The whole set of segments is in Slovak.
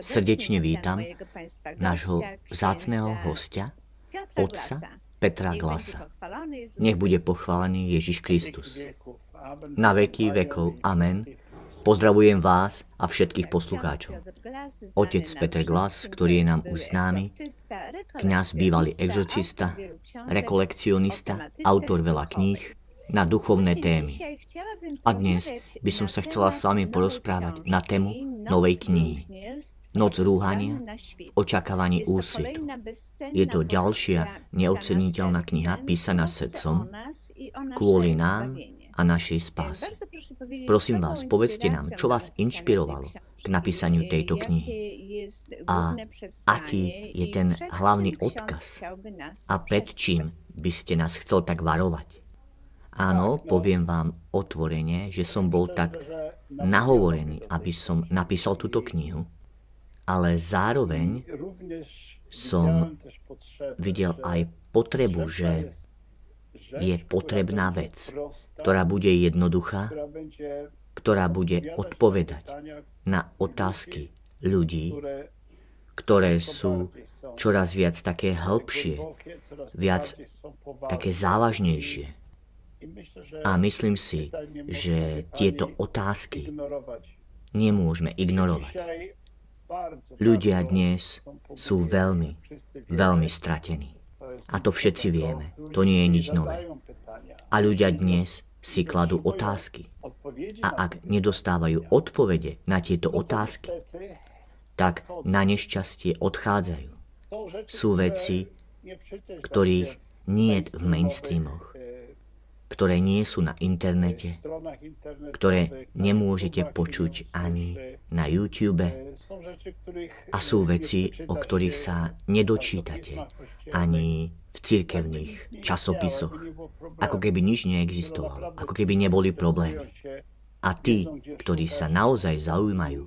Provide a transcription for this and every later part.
Srdečne vítam nášho vzácného hostia, otca Petra Glasa. Nech bude pochválený Ježiš Kristus. Na veky vekov. Amen. Pozdravujem vás a všetkých poslucháčov. Otec Petr Glas, ktorý je nám už známy, kňaz bývalý exorcista, rekolekcionista, autor veľa kníh, na duchovné témy. A dnes by som sa chcela s vami porozprávať na tému novej knihy. Noc rúhania v očakávaní úsvitu. Je to ďalšia neoceniteľná kniha písaná srdcom kvôli nám a našej spáse. Prosím vás, povedzte nám, čo vás inšpirovalo k napísaniu tejto knihy a aký je ten hlavný odkaz a pred čím by ste nás chcel tak varovať. Áno, poviem vám otvorene, že som bol tak nahovorený, aby som napísal túto knihu, ale zároveň som videl aj potrebu, že je potrebná vec, ktorá bude jednoduchá, ktorá bude odpovedať na otázky ľudí, ktoré sú čoraz viac také hĺbšie, viac také závažnejšie. A myslím si, že tieto otázky nemôžeme ignorovať. Ľudia dnes sú veľmi, veľmi stratení. A to všetci vieme. To nie je nič nové. A ľudia dnes si kladú otázky. A ak nedostávajú odpovede na tieto otázky, tak na nešťastie odchádzajú. Sú veci, ktorých nie v mainstreamoch ktoré nie sú na internete, ktoré nemôžete počuť ani na YouTube. A sú veci, o ktorých sa nedočítate ani v cirkevných časopisoch. Ako keby nič neexistovalo, ako keby neboli problémy. A tí, ktorí sa naozaj zaujímajú,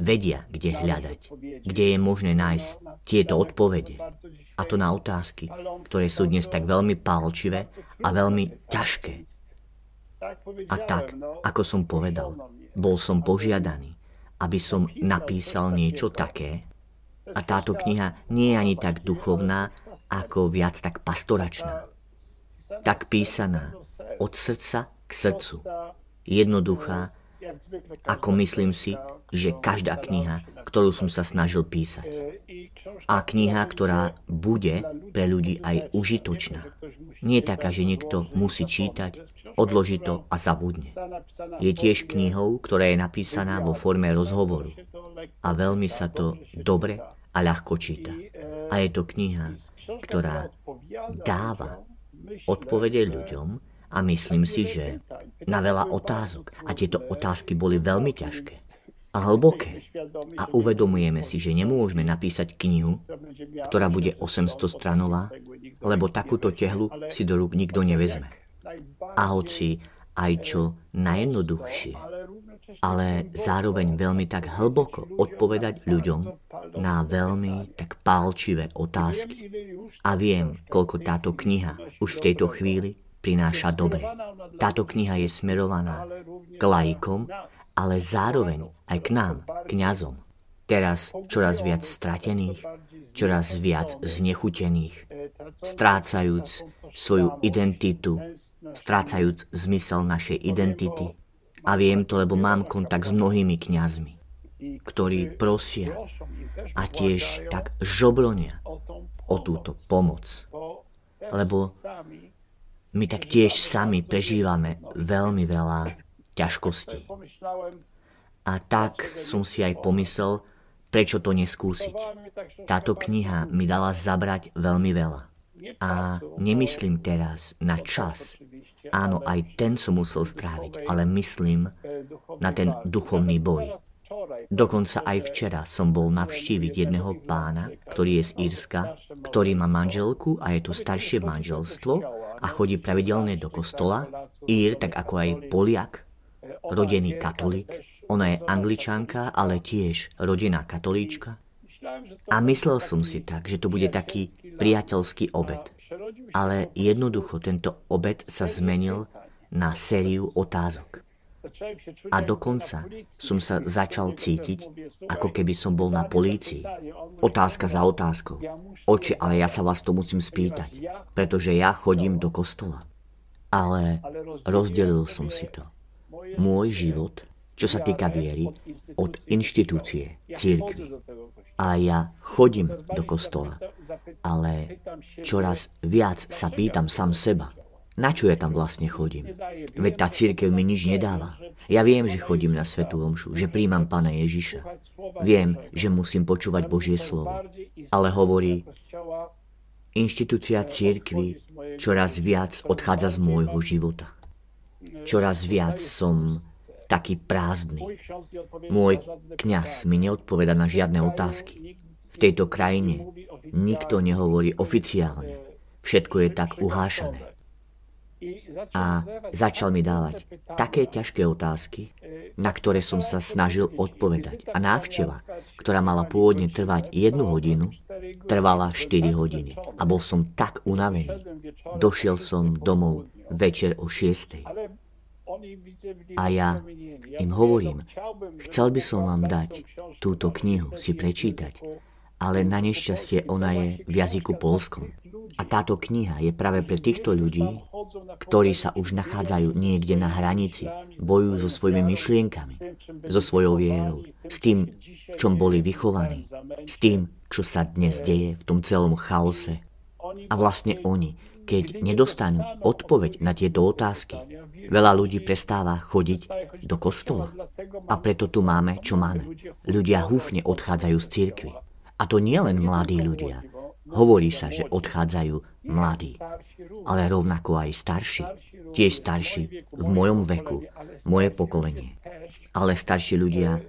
vedia, kde hľadať, kde je možné nájsť tieto odpovede. A to na otázky, ktoré sú dnes tak veľmi pálčivé a veľmi ťažké. A tak, ako som povedal, bol som požiadaný, aby som napísal niečo také. A táto kniha nie je ani tak duchovná, ako viac tak pastoračná. Tak písaná od srdca k srdcu jednoduchá, ako myslím si, že každá kniha, ktorú som sa snažil písať. A kniha, ktorá bude pre ľudí aj užitočná. Nie je taká, že niekto musí čítať, odloží to a zabudne. Je tiež knihou, ktorá je napísaná vo forme rozhovoru. A veľmi sa to dobre a ľahko číta. A je to kniha, ktorá dáva odpovede ľuďom, a myslím si, že na veľa otázok. A tieto otázky boli veľmi ťažké a hlboké. A uvedomujeme si, že nemôžeme napísať knihu, ktorá bude 800 stranová, lebo takúto tehlu si do rúk nikto nevezme. A hoci aj čo najjednoduchšie, ale zároveň veľmi tak hlboko odpovedať ľuďom na veľmi tak pálčivé otázky. A viem, koľko táto kniha už v tejto chvíli prináša dobre. Táto kniha je smerovaná k laikom, ale zároveň aj k nám, kňazom. Teraz čoraz viac stratených, čoraz viac znechutených, strácajúc svoju identitu, strácajúc zmysel našej identity. A viem to, lebo mám kontakt s mnohými kňazmi, ktorí prosia a tiež tak žoblonia o túto pomoc. Lebo my tak tiež sami prežívame veľmi veľa ťažkostí. A tak som si aj pomyslel, prečo to neskúsiť. Táto kniha mi dala zabrať veľmi veľa. A nemyslím teraz na čas. Áno, aj ten som musel stráviť, ale myslím na ten duchovný boj. Dokonca aj včera som bol navštíviť jedného pána, ktorý je z Írska, ktorý má manželku a je to staršie manželstvo a chodí pravidelne do kostola, Ír, tak ako aj Poliak, rodený katolík, Ona je angličanka, ale tiež rodina katolíčka. A myslel som si tak, že to bude taký priateľský obed. Ale jednoducho tento obed sa zmenil na sériu otázok. A dokonca som sa začal cítiť, ako keby som bol na polícii. Otázka za otázkou. Oči, ale ja sa vás to musím spýtať, pretože ja chodím do kostola. Ale rozdelil som si to. Môj život, čo sa týka viery, od inštitúcie, církvy. A ja chodím do kostola, ale čoraz viac sa pýtam sám seba, na čo ja tam vlastne chodím? Veď tá církev mi nič nedáva. Ja viem, že chodím na Svetú Omšu, že príjmam Pána Ježiša. Viem, že musím počúvať Božie slovo. Ale hovorí, inštitúcia církvy čoraz viac odchádza z môjho života. Čoraz viac som taký prázdny. Môj kňaz mi neodpoveda na žiadne otázky. Tejto krajine nikto nehovorí oficiálne. Všetko je tak uhášané a začal mi dávať také ťažké otázky, na ktoré som sa snažil odpovedať. A návšteva, ktorá mala pôvodne trvať jednu hodinu, trvala 4 hodiny. A bol som tak unavený. Došiel som domov večer o 6. A ja im hovorím, chcel by som vám dať túto knihu si prečítať, ale na nešťastie ona je v jazyku polskom. A táto kniha je práve pre týchto ľudí, ktorí sa už nachádzajú niekde na hranici, bojujú so svojimi myšlienkami, so svojou vierou, s tým, v čom boli vychovaní, s tým, čo sa dnes deje v tom celom chaose. A vlastne oni, keď nedostanú odpoveď na tieto otázky, veľa ľudí prestáva chodiť do kostola. A preto tu máme, čo máme. Ľudia húfne odchádzajú z cirkvy. A to nie len mladí ľudia. Hovorí sa, že odchádzajú mladí, ale rovnako aj starší, tiež starší v mojom veku, moje pokolenie. Ale starší ľudia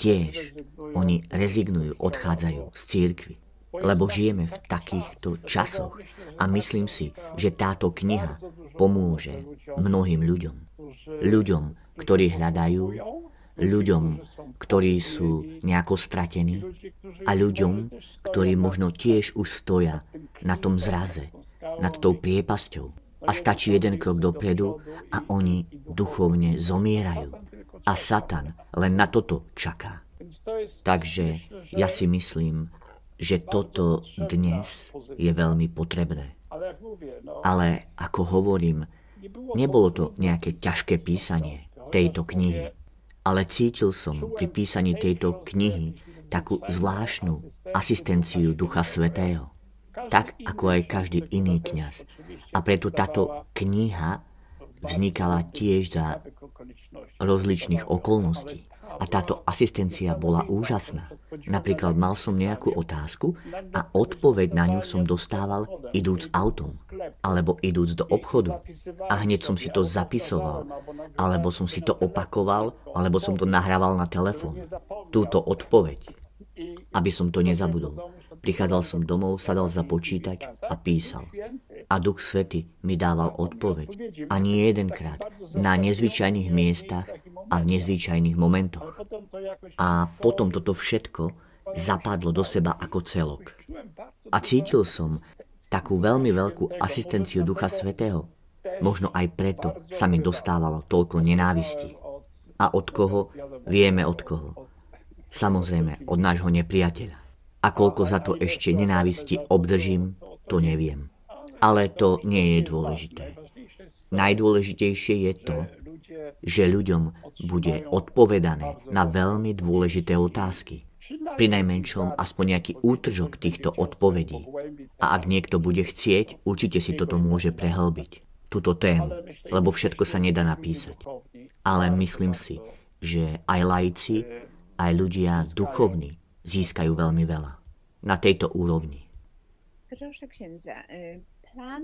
tiež, oni rezignujú, odchádzajú z církvy, lebo žijeme v takýchto časoch a myslím si, že táto kniha pomôže mnohým ľuďom. Ľuďom, ktorí hľadajú ľuďom, ktorí sú nejako stratení a ľuďom, ktorí možno tiež už stoja na tom zraze, nad tou priepasťou. A stačí jeden krok dopredu a oni duchovne zomierajú. A Satan len na toto čaká. Takže ja si myslím, že toto dnes je veľmi potrebné. Ale ako hovorím, nebolo to nejaké ťažké písanie tejto knihy ale cítil som pri písaní tejto knihy takú zvláštnu asistenciu Ducha Svetého. Tak ako aj každý iný kňaz. A preto táto kniha vznikala tiež za rozličných okolností. A táto asistencia bola úžasná. Napríklad mal som nejakú otázku a odpoveď na ňu som dostával idúc autom alebo idúc do obchodu. A hneď som si to zapisoval, alebo som si to opakoval, alebo som to nahrával na telefón. Túto odpoveď, aby som to nezabudol. Prichádzal som domov, sadal za počítač a písal. A Duch Svety mi dával odpoveď. A nie jedenkrát. Na nezvyčajných miestach a v nezvyčajných momentoch. A potom toto všetko zapadlo do seba ako celok. A cítil som takú veľmi veľkú asistenciu Ducha Svetého. Možno aj preto sa mi dostávalo toľko nenávisti. A od koho? Vieme od koho. Samozrejme, od nášho nepriateľa. A koľko za to ešte nenávisti obdržím, to neviem. Ale to nie je dôležité. Najdôležitejšie je to, že ľuďom bude odpovedané na veľmi dôležité otázky. Pri najmenšom aspoň nejaký útržok týchto odpovedí. A ak niekto bude chcieť, určite si toto môže prehlbiť, túto tému, lebo všetko sa nedá napísať. Ale myslím si, že aj laici, aj ľudia duchovní získajú veľmi veľa na tejto úrovni.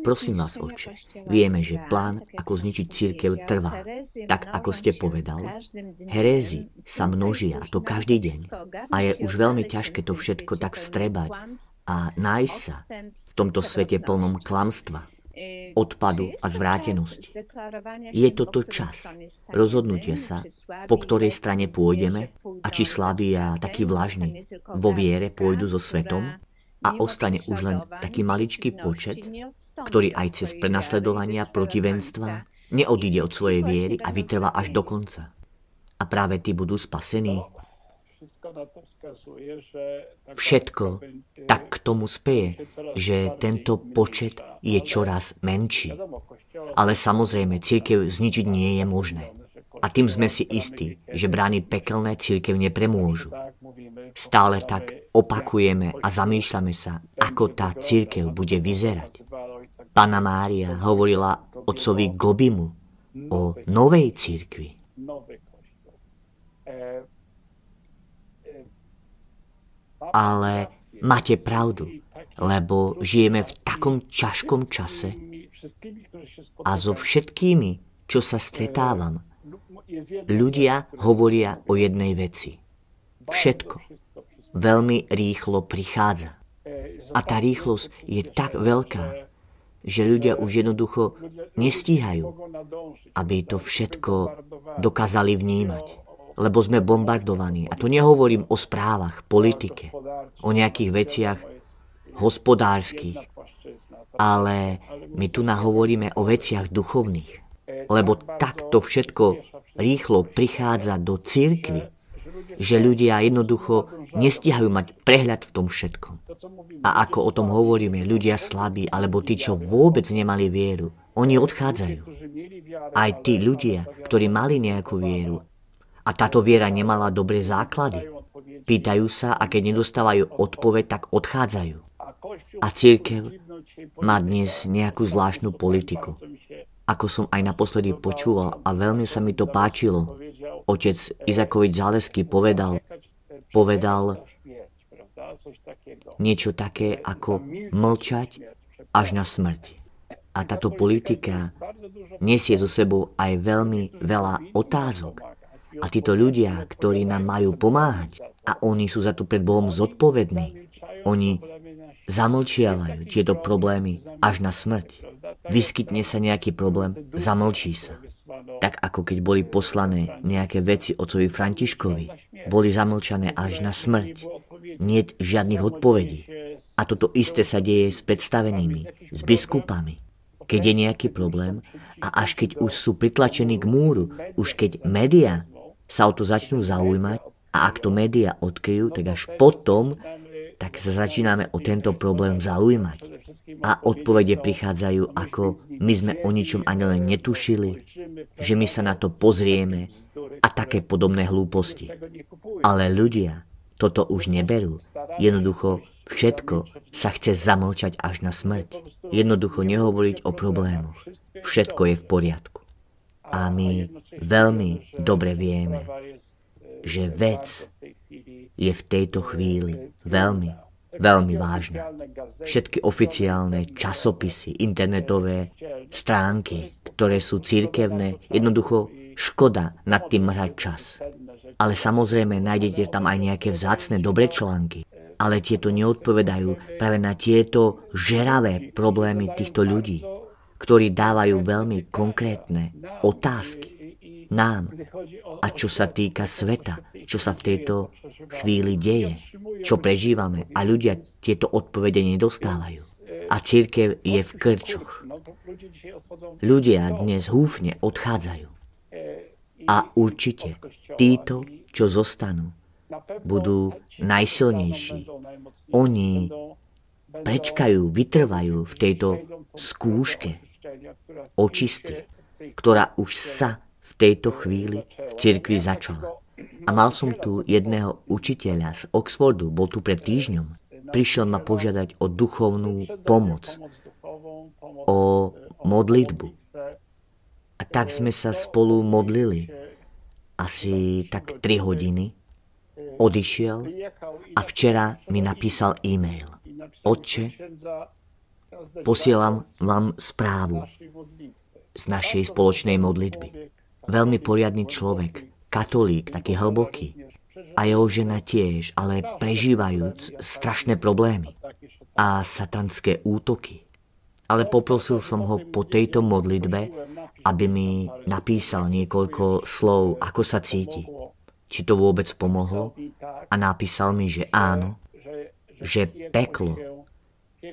Prosím vás, oče, vieme, že plán, ako zničiť církev, trvá. Tak, ako ste povedal, herézy sa množia, to každý deň. A je už veľmi ťažké to všetko tak vstrebať a nájsť sa v tomto svete plnom klamstva. odpadu a zvrátenosti. Je toto čas rozhodnutie sa, po ktorej strane pôjdeme a či slabí a taký vlažný vo viere pôjdu so svetom a ostane už len taký maličký počet, ktorý aj cez prenasledovania protivenstva neodíde od svojej viery a vytrvá až do konca. A práve tí budú spasení. Všetko tak k tomu speje, že tento počet je čoraz menší. Ale samozrejme, církev zničiť nie je možné. A tým sme si istí, že brány pekelné církev nepremôžu. Stále tak opakujeme a zamýšľame sa, ako tá církev bude vyzerať. Pana Mária hovorila otcovi Gobimu o novej církvi. Ale máte pravdu, lebo žijeme v takom ťažkom čase a so všetkými, čo sa stretávam, ľudia hovoria o jednej veci. Všetko veľmi rýchlo prichádza. A tá rýchlosť je tak veľká, že ľudia už jednoducho nestíhajú, aby to všetko dokázali vnímať lebo sme bombardovaní. A to nehovorím o správach, politike, o nejakých veciach hospodárskych, ale my tu nahovoríme o veciach duchovných. Lebo takto všetko rýchlo prichádza do církvy, že ľudia jednoducho nestihajú mať prehľad v tom všetkom. A ako o tom hovoríme, ľudia slabí, alebo tí, čo vôbec nemali vieru, oni odchádzajú. Aj tí ľudia, ktorí mali nejakú vieru, a táto viera nemala dobré základy. Pýtajú sa a keď nedostávajú odpoveď, tak odchádzajú. A církev má dnes nejakú zvláštnu politiku. Ako som aj naposledy počúval a veľmi sa mi to páčilo, otec Izakovič Zálesky povedal, povedal niečo také ako mlčať až na smrť. A táto politika nesie so sebou aj veľmi veľa otázok. A títo ľudia, ktorí nám majú pomáhať, a oni sú za to pred Bohom zodpovední, oni zamlčiavajú tieto problémy až na smrť. Vyskytne sa nejaký problém, zamlčí sa. Tak ako keď boli poslané nejaké veci ocovi Františkovi, boli zamlčané až na smrť. Nie žiadnych odpovedí. A toto isté sa deje s predstavenými, s biskupami. Keď je nejaký problém a až keď už sú pritlačení k múru, už keď médiá sa o to začnú zaujímať a ak to médiá odkryjú, tak až potom tak sa začíname o tento problém zaujímať. A odpovede prichádzajú ako my sme o ničom ani len netušili, že my sa na to pozrieme a také podobné hlúposti. Ale ľudia toto už neberú. Jednoducho všetko sa chce zamlčať až na smrť. Jednoducho nehovoriť o problémoch. Všetko je v poriadku. A my veľmi dobre vieme, že vec je v tejto chvíli veľmi, veľmi vážna. Všetky oficiálne časopisy, internetové stránky, ktoré sú církevné, jednoducho škoda nad tým mrhať čas. Ale samozrejme nájdete tam aj nejaké vzácne dobré články. Ale tieto neodpovedajú práve na tieto žeravé problémy týchto ľudí ktorí dávajú veľmi konkrétne otázky nám. A čo sa týka sveta, čo sa v tejto chvíli deje, čo prežívame a ľudia tieto odpovede nedostávajú. A církev je v krčoch. Ľudia dnes húfne odchádzajú. A určite títo, čo zostanú, budú najsilnejší. Oni prečkajú, vytrvajú v tejto skúške očisty, ktorá už sa tejto chvíli v cirkvi začala. A mal som tu jedného učiteľa z Oxfordu, bol tu pred týždňom. Prišiel ma požiadať o duchovnú pomoc, o modlitbu. A tak sme sa spolu modlili. Asi tak 3 hodiny. Odišiel a včera mi napísal e-mail. Otče, Posielam vám správu z našej spoločnej modlitby. Veľmi poriadny človek, katolík, taký hlboký. A jeho žena tiež, ale prežívajúc strašné problémy a satanské útoky. ale poprosil som ho po tejto modlitbe, aby mi napísal niekoľko slov, ako sa cíti. Či to vôbec pomohlo? A napísal mi, že áno, že peklo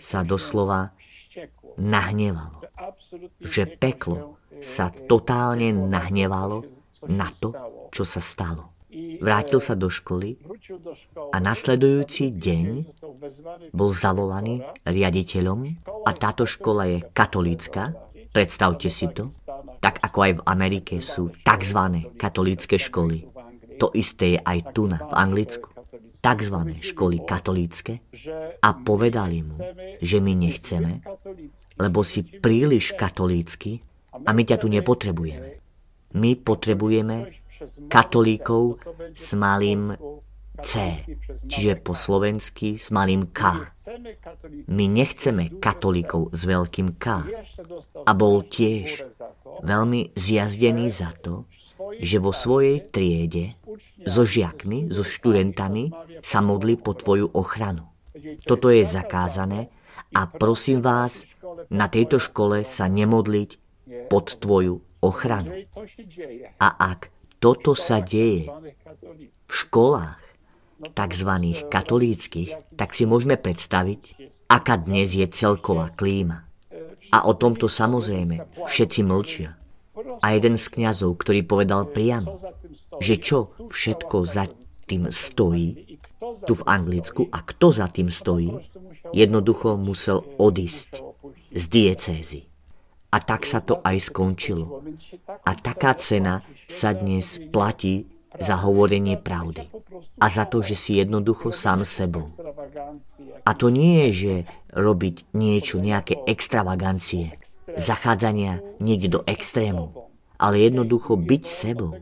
sa doslova nahnevalo. Že peklo sa totálne nahnevalo na to, čo sa stalo. Vrátil sa do školy a nasledujúci deň bol zavolaný riaditeľom a táto škola je katolícka. Predstavte si to. Tak ako aj v Amerike sú tzv. katolícke školy. To isté je aj tu na, v Anglicku. Tzv. školy katolícke a povedali mu, že my nechceme, lebo si príliš katolícky a my ťa tu nepotrebujeme. My potrebujeme katolíkov s malým C, čiže po slovensky s malým K. My nechceme katolíkov s veľkým K. A bol tiež veľmi zjazdený za to, že vo svojej triede so žiakmi, so študentami sa modli po tvoju ochranu. Toto je zakázané a prosím vás, na tejto škole sa nemodliť pod tvoju ochranu. A ak toto sa deje v školách tzv. katolíckých, tak si môžeme predstaviť, aká dnes je celková klíma. A o tomto samozrejme všetci mlčia. A jeden z kňazov, ktorý povedal priamo, že čo všetko za tým stojí, tu v Anglicku, a kto za tým stojí, jednoducho musel odísť z diecézy. A tak sa to aj skončilo. A taká cena sa dnes platí za hovorenie pravdy. A za to, že si jednoducho sám sebou. A to nie je, že robiť niečo, nejaké extravagancie, zachádzania niekde do extrému, ale jednoducho byť sebou.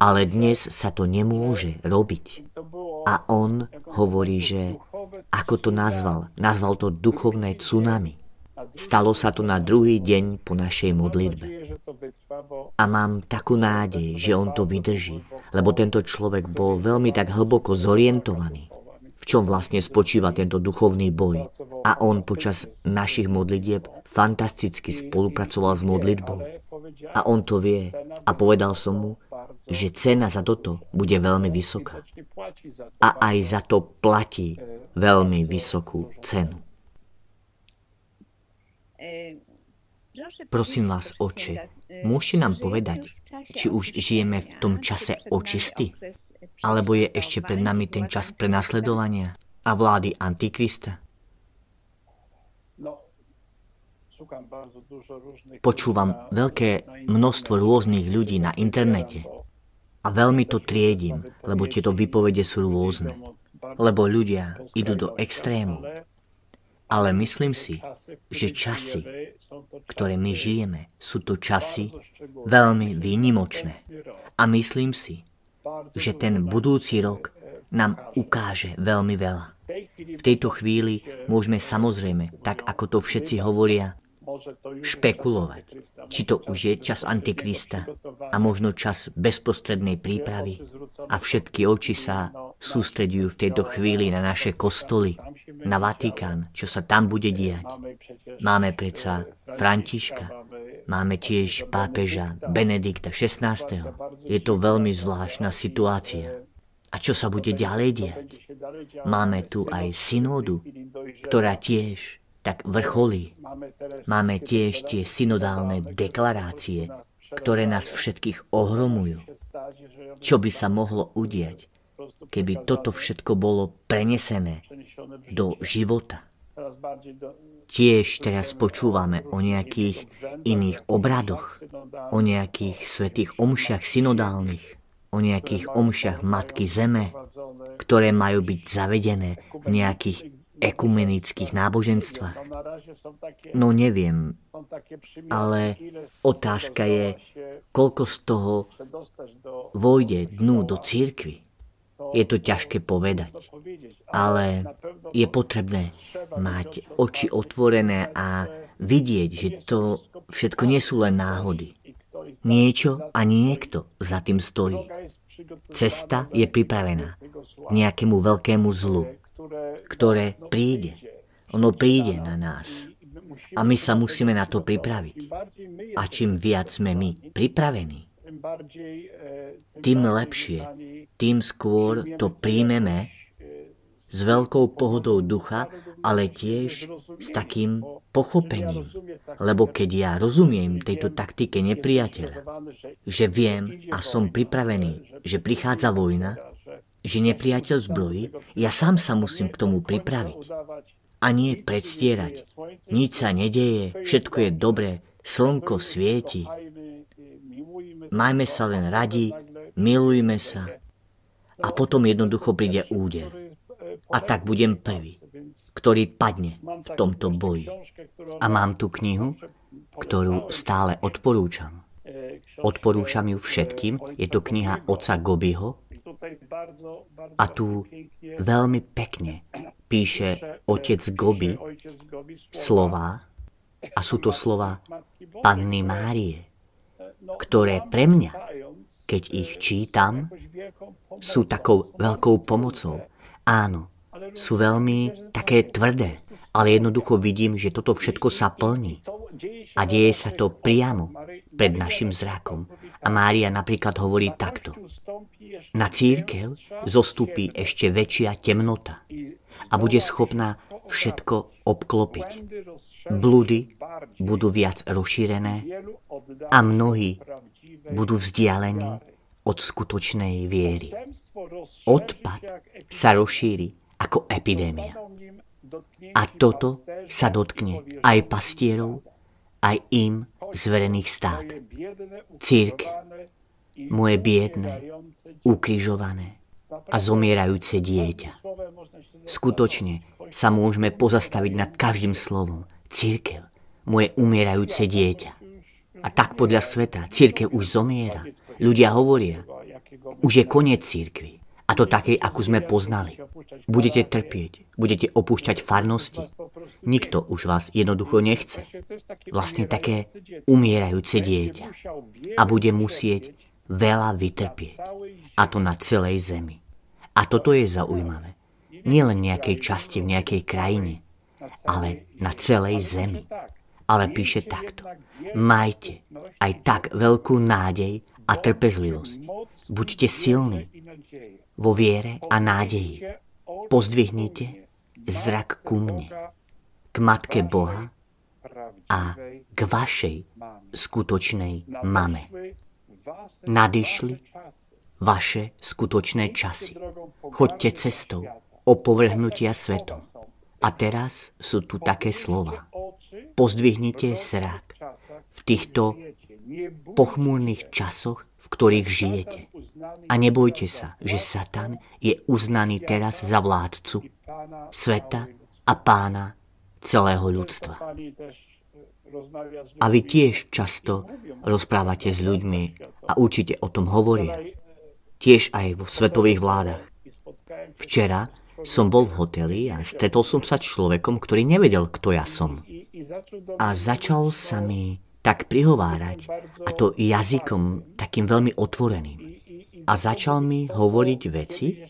Ale dnes sa to nemôže robiť. A on hovorí, že ako to nazval? Nazval to duchovné tsunami. Stalo sa to na druhý deň po našej modlitbe. A mám takú nádej, že on to vydrží, lebo tento človek bol veľmi tak hlboko zorientovaný, v čom vlastne spočíva tento duchovný boj. A on počas našich modlitieb fantasticky spolupracoval s modlitbou. A on to vie. A povedal som mu, že cena za toto bude veľmi vysoká. A aj za to platí veľmi vysokú cenu. Prosím vás, oče, môžete nám povedať, či už žijeme v tom čase očisty, alebo je ešte pred nami ten čas prenasledovania a vlády Antikrista? Počúvam veľké množstvo rôznych ľudí na internete a veľmi to triedím, lebo tieto vypovede sú rôzne. Lebo ľudia idú do extrému ale myslím si, že časy, ktoré my žijeme, sú to časy veľmi výnimočné. A myslím si, že ten budúci rok nám ukáže veľmi veľa. V tejto chvíli môžeme samozrejme, tak ako to všetci hovoria, špekulovať, či to už je čas Antikrista a možno čas bezprostrednej prípravy a všetky oči sa sústredujú v tejto chvíli na naše kostoly, na Vatikán, čo sa tam bude diať. Máme predsa Františka, máme tiež pápeža Benedikta XVI. Je to veľmi zvláštna situácia. A čo sa bude ďalej diať? Máme tu aj synódu, ktorá tiež tak vrcholí. Máme tiež tie synodálne deklarácie, ktoré nás všetkých ohromujú. Čo by sa mohlo udieť, keby toto všetko bolo prenesené do života. Tiež teraz počúvame o nejakých iných obradoch, o nejakých svetých omšiach synodálnych, o nejakých omšiach Matky Zeme, ktoré majú byť zavedené v nejakých ekumenických náboženstvách. No neviem, ale otázka je, koľko z toho vojde dnu do církvy. Je to ťažké povedať, ale je potrebné mať oči otvorené a vidieť, že to všetko nie sú len náhody. Niečo a niekto za tým stojí. Cesta je pripravená k nejakému veľkému zlu, ktoré príde. Ono príde na nás. A my sa musíme na to pripraviť. A čím viac sme my pripravení, tým lepšie, tým skôr to príjmeme s veľkou pohodou ducha, ale tiež s takým pochopením. Lebo keď ja rozumiem tejto taktike nepriateľa, že viem a som pripravený, že prichádza vojna, že nepriateľ zbrojí, ja sám sa musím k tomu pripraviť. A nie predstierať. Nič sa nedeje, všetko je dobré, slnko svieti. Majme sa len radi, milujme sa a potom jednoducho príde úder a tak budem prvý, ktorý padne v tomto boji. A mám tu knihu, ktorú stále odporúčam. Odporúčam ju všetkým. Je to kniha oca Gobiho. A tu veľmi pekne píše otec Gobi slova a sú to slova Panny Márie, ktoré pre mňa, keď ich čítam, sú takou veľkou pomocou. Áno, sú veľmi také tvrdé, ale jednoducho vidím, že toto všetko sa plní. A deje sa to priamo pred našim zrakom. A Mária napríklad hovorí takto. Na církev zostupí ešte väčšia temnota a bude schopná všetko obklopiť. Bludy budú viac rozšírené a mnohí budú vzdialení od skutočnej viery. Odpad sa rozšíri ako epidémia. A toto sa dotkne aj pastierov, aj im zverených stát. Círke, moje biedné, ukrižované a zomierajúce dieťa. Skutočne sa môžeme pozastaviť nad každým slovom. Církev, moje umierajúce dieťa. A tak podľa sveta, církev už zomiera. Ľudia hovoria, už je koniec církvy. A to takej, akú sme poznali. Budete trpieť, budete opúšťať farnosti. Nikto už vás jednoducho nechce. Vlastne také umierajúce dieťa. A bude musieť veľa vytrpieť. A to na celej zemi. A toto je zaujímavé. Nie len nejakej časti v nejakej krajine, ale na celej zemi. Ale píše takto. Majte aj tak veľkú nádej a trpezlivosť. Buďte silní vo viere a nádeji. Pozdvihnite zrak ku mne, k Matke Boha a k vašej skutočnej mame. Nadišli vaše skutočné časy. Choďte cestou opovrhnutia svetom. A teraz sú tu také slova. Pozdvihnite zrak v týchto pochmúrnych časoch v ktorých žijete. A nebojte sa, že Satan je uznaný teraz za vládcu sveta a pána celého ľudstva. A vy tiež často rozprávate s ľuďmi a určite o tom hovoria. Tiež aj vo svetových vládach. Včera som bol v hoteli a stretol som sa človekom, ktorý nevedel, kto ja som. A začal sa mi tak prihovárať, a to jazykom takým veľmi otvoreným. A začal mi hovoriť veci,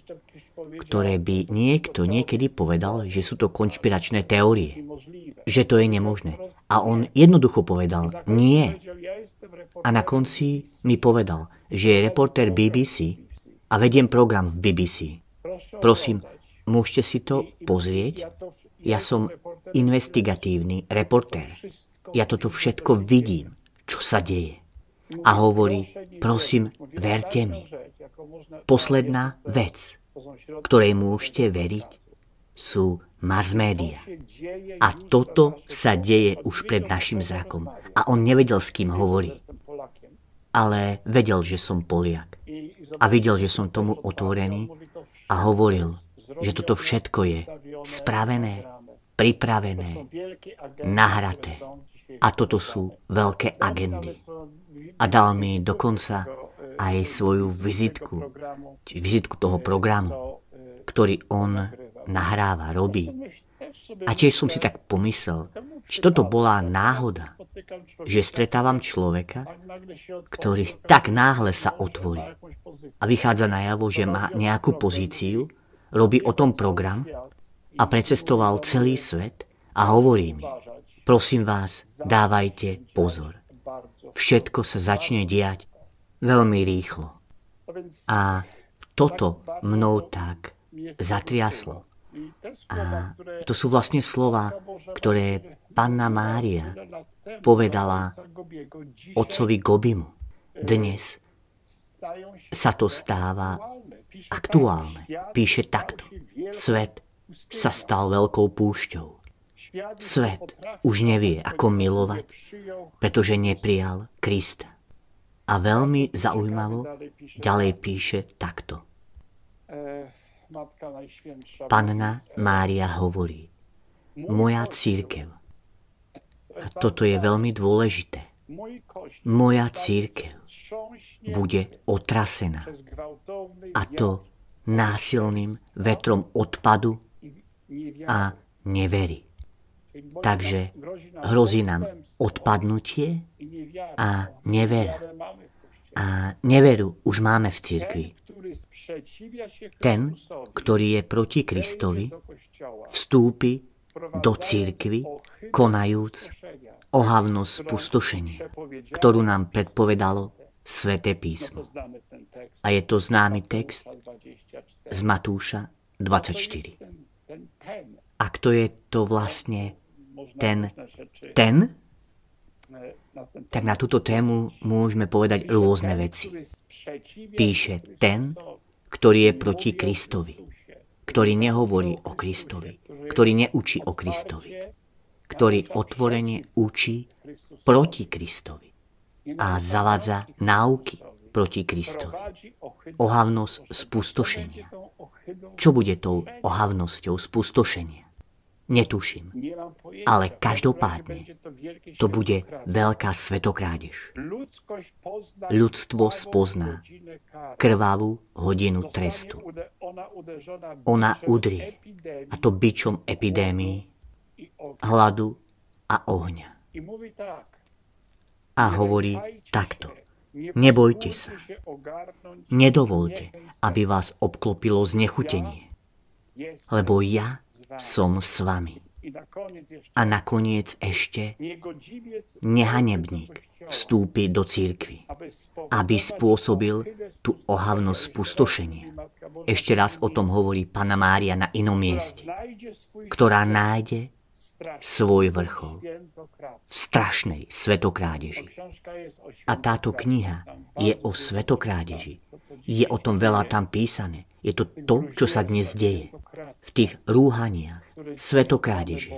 ktoré by niekto niekedy povedal, že sú to konšpiračné teórie, že to je nemožné. A on jednoducho povedal, nie. A na konci mi povedal, že je reportér BBC a vediem program v BBC. Prosím, môžete si to pozrieť? Ja som investigatívny reportér. Ja toto všetko vidím, čo sa deje. A hovorí, prosím, verte mi. Posledná vec, ktorej môžete veriť, sú mass media. A toto sa deje už pred našim zrakom. A on nevedel, s kým hovorí. Ale vedel, že som Poliak. A videl, že som tomu otvorený a hovoril, že toto všetko je spravené, pripravené, nahraté. A toto sú veľké agendy. A dal mi dokonca aj svoju vizitku, vizitku toho programu, ktorý on nahráva, robí. A tiež som si tak pomyslel, či toto bola náhoda, že stretávam človeka, ktorý tak náhle sa otvorí a vychádza najavo, že má nejakú pozíciu, robí o tom program a precestoval celý svet a hovorí mi, Prosím vás, dávajte pozor. Všetko sa začne diať veľmi rýchlo. A toto mnou tak zatriaslo. A to sú vlastne slova, ktoré panna Mária povedala otcovi Gobimu. Dnes sa to stáva aktuálne. Píše takto. Svet sa stal veľkou púšťou. Svet už nevie, ako milovať, pretože neprijal Krista. A veľmi zaujímavo ďalej píše takto. Panna Mária hovorí, moja církev. A toto je veľmi dôležité. Moja církev bude otrasená. A to násilným vetrom odpadu a neverí. Takže hrozí nám odpadnutie a nevera. A neveru už máme v cirkvi. Ten, ktorý je proti Kristovi, vstúpi do církvy, konajúc ohavnosť spustošenia, ktorú nám predpovedalo Sveté písmo. A je to známy text z Matúša 24. A kto je to vlastne ten ten? Tak na túto tému môžeme povedať rôzne veci. Píše ten, ktorý je proti Kristovi, ktorý nehovorí o Kristovi, ktorý neučí o Kristovi, ktorý otvorene učí proti Kristovi a zavádza náuky proti Kristovi. Ohavnosť spustošenia. Čo bude tou ohavnosťou spustošenia? Netuším. Ale každopádne to bude veľká svetokrádež. Ľudstvo spozná krvavú hodinu trestu. Ona udrie, a to byčom epidémii, hladu a ohňa a hovorí takto. Nebojte sa. Nedovolte, aby vás obklopilo znechutenie. Lebo ja som s vami. A nakoniec ešte nehanebník vstúpi do církvy, aby spôsobil tú ohavnosť spustošenia. Ešte raz o tom hovorí Pana Mária na inom mieste, ktorá nájde svoj vrchol v strašnej svetokrádeži. A táto kniha je o svetokrádeži. Je o tom veľa tam písané. Je to to, čo sa dnes deje. V tých rúhaniach, svetokrádeži,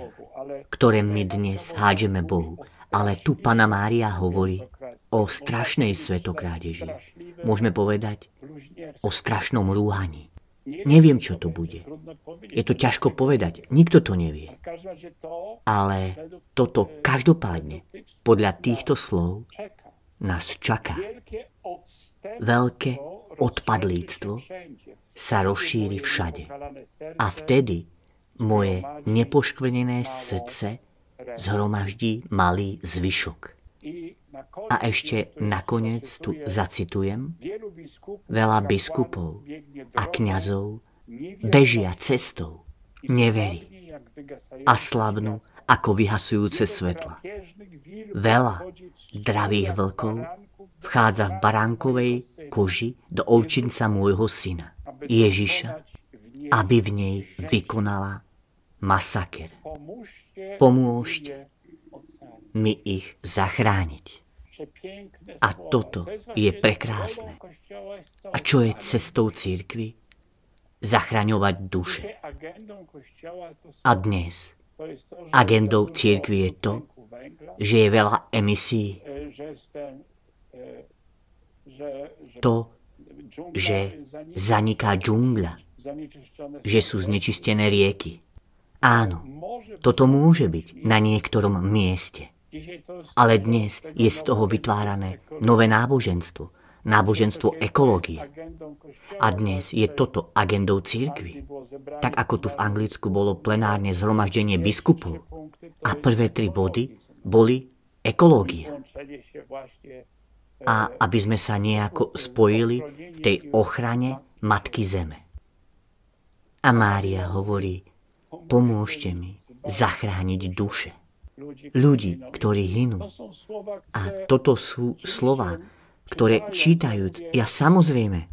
ktoré my dnes hádžeme Bohu. Ale tu Pana Mária hovorí o strašnej svetokrádeži. Môžeme povedať o strašnom rúhaní. Neviem, čo to bude. Je to ťažko povedať. Nikto to nevie. Ale toto každopádne, podľa týchto slov, nás čaká. Veľké odpadlíctvo sa rozšíri všade. A vtedy moje nepoškvrnené srdce zhromaždí malý zvyšok. A ešte nakoniec tu zacitujem, veľa biskupov a kňazov bežia cestou, neverí a slavnú ako vyhasujúce svetla. Veľa dravých vlkov vchádza v baránkovej koži do ovčinca môjho syna, Ježiša, aby v nej vykonala masaker. Pomôžte mi ich zachrániť. A toto je prekrásne. A čo je cestou církvy? Zachraňovať duše. A dnes agendou církvy je to, že je veľa emisí. To, že zaniká džungľa, že sú znečistené rieky. Áno, toto môže byť na niektorom mieste. Ale dnes je z toho vytvárané nové náboženstvo, náboženstvo ekológie. A dnes je toto agendou církvy. Tak ako tu v Anglicku bolo plenárne zhromaždenie biskupov. A prvé tri body boli ekológia. A aby sme sa nejako spojili v tej ochrane Matky Zeme. A Mária hovorí, pomôžte mi zachrániť duše. Ľudí, ktorí hynú. A toto sú slova, ktoré čítajúc, ja samozrejme,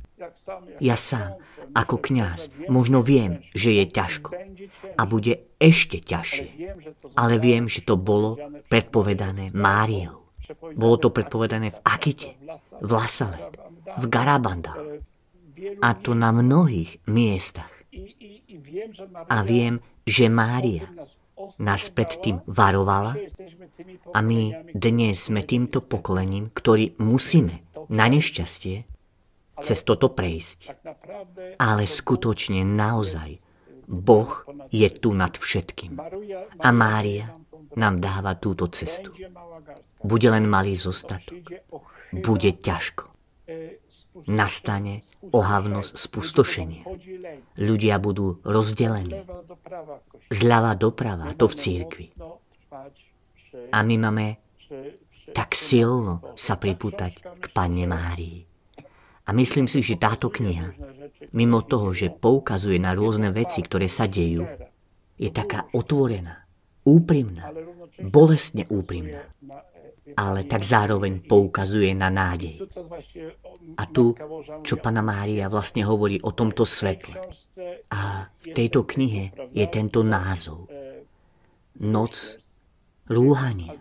ja sám, ako kňaz, možno viem, že je ťažko a bude ešte ťažšie. Ale viem, že to bolo predpovedané Máriou. Bolo to predpovedané v Akite, v Lasale, v Garabanda a to na mnohých miestach. A viem, že Mária nás predtým varovala a my dnes sme týmto pokolením, ktorý musíme na nešťastie cez toto prejsť. Ale skutočne naozaj Boh je tu nad všetkým. A Mária nám dáva túto cestu. Bude len malý zostatok. Bude ťažko. Nastane ohavnosť spustošenie. Ľudia budú rozdelení. Zľava doprava, to v církvi. A my máme tak silno sa pripútať k Panne Márii. A myslím si, že táto kniha, mimo toho, že poukazuje na rôzne veci, ktoré sa dejú, je taká otvorená, úprimná, bolestne úprimná, ale tak zároveň poukazuje na nádej. A tu, čo Pana Mária vlastne hovorí o tomto svetle. A v tejto knihe je tento názov. Noc rúhanie.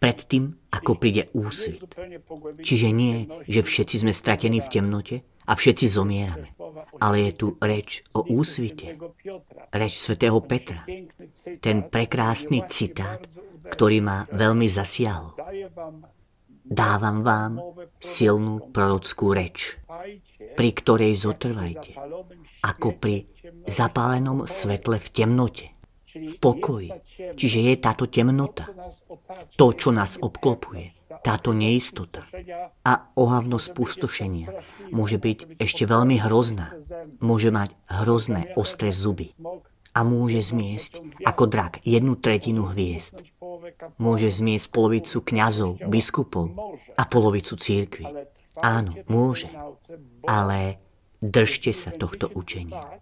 Predtým, ako príde úsvit. Čiže nie, že všetci sme stratení v temnote a všetci zomierame. Ale je tu reč o úsvite. Reč svätého Petra. Ten prekrásny citát, ktorý ma veľmi zasiahol. Dávam vám silnú prorockú reč, pri ktorej zotrvajte, ako pri zapálenom svetle v temnote v pokoji. Čiže je táto temnota, to, čo nás obklopuje, táto neistota a ohavnosť pustošenia môže byť ešte veľmi hrozná. Môže mať hrozné ostré zuby a môže zmiesť ako drak jednu tretinu hviezd. Môže zmiesť polovicu kňazov, biskupov a polovicu církvy. Áno, môže. Ale držte sa tohto učenia.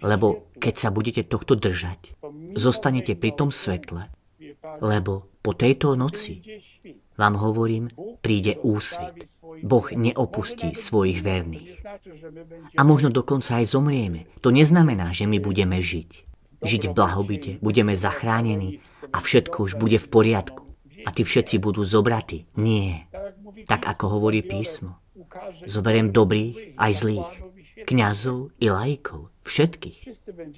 Lebo keď sa budete tohto držať, zostanete pri tom svetle, lebo po tejto noci, vám hovorím, príde úsvit. Boh neopustí svojich verných. A možno dokonca aj zomrieme. To neznamená, že my budeme žiť. Žiť v blahobite, budeme zachránení a všetko už bude v poriadku. A tí všetci budú zobratí. Nie. Tak ako hovorí písmo. Zoberiem dobrých aj zlých kňazov i lajkov, všetkých.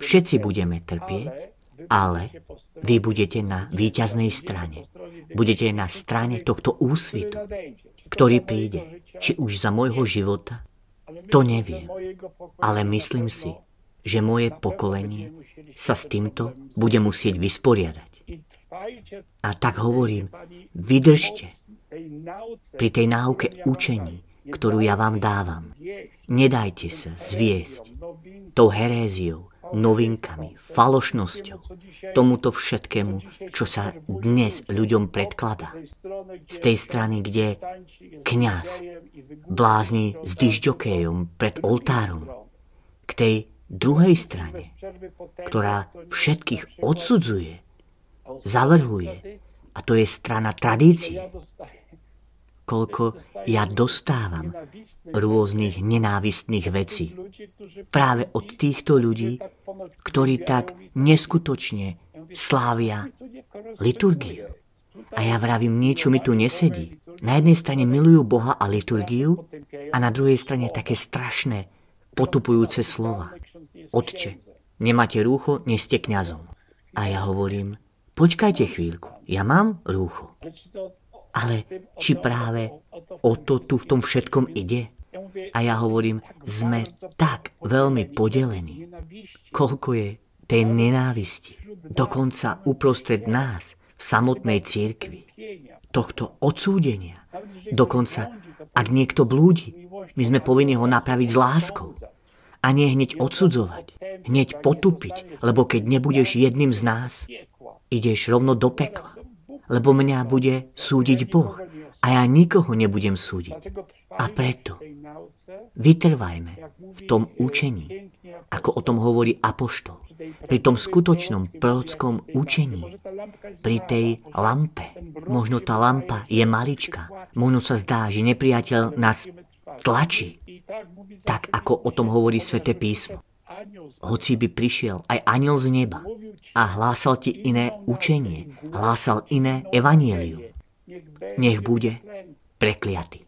Všetci budeme trpieť, ale vy budete na víťaznej strane. Budete na strane tohto úsvitu, ktorý príde, či už za môjho života, to neviem. Ale myslím si, že moje pokolenie sa s týmto bude musieť vysporiadať. A tak hovorím, vydržte pri tej náuke učení, ktorú ja vám dávam. Nedajte sa zviesť tou heréziou, novinkami, falošnosťou, tomuto všetkému, čo sa dnes ľuďom predkladá. Z tej strany, kde kňaz blázni s dyžďokejom pred oltárom, k tej druhej strane, ktorá všetkých odsudzuje, zavrhuje, a to je strana tradície koľko ja dostávam rôznych nenávistných vecí. Práve od týchto ľudí, ktorí tak neskutočne slávia liturgiu. A ja vravím, niečo mi tu nesedí. Na jednej strane milujú Boha a liturgiu a na druhej strane také strašné, potupujúce slova. Otče, nemáte rúcho, nie ste kňazom. A ja hovorím, počkajte chvíľku, ja mám rúcho. Ale či práve o to tu v tom všetkom ide? A ja hovorím, sme tak veľmi podelení. Koľko je tej nenávisti. Dokonca uprostred nás, v samotnej církvi. Tohto odsúdenia. Dokonca, ak niekto blúdi, my sme povinni ho napraviť s láskou. A nie hneď odsudzovať, hneď potupiť, lebo keď nebudeš jedným z nás, ideš rovno do pekla lebo mňa bude súdiť Boh a ja nikoho nebudem súdiť. A preto vytrvajme v tom učení, ako o tom hovorí Apoštol, pri tom skutočnom prorockom učení, pri tej lampe. Možno tá lampa je malička. Možno sa zdá, že nepriateľ nás tlačí, tak ako o tom hovorí sväté písmo. Hoci by prišiel aj aniel z neba a hlásal ti iné učenie, hlásal iné evanielium, nech bude prekliaty.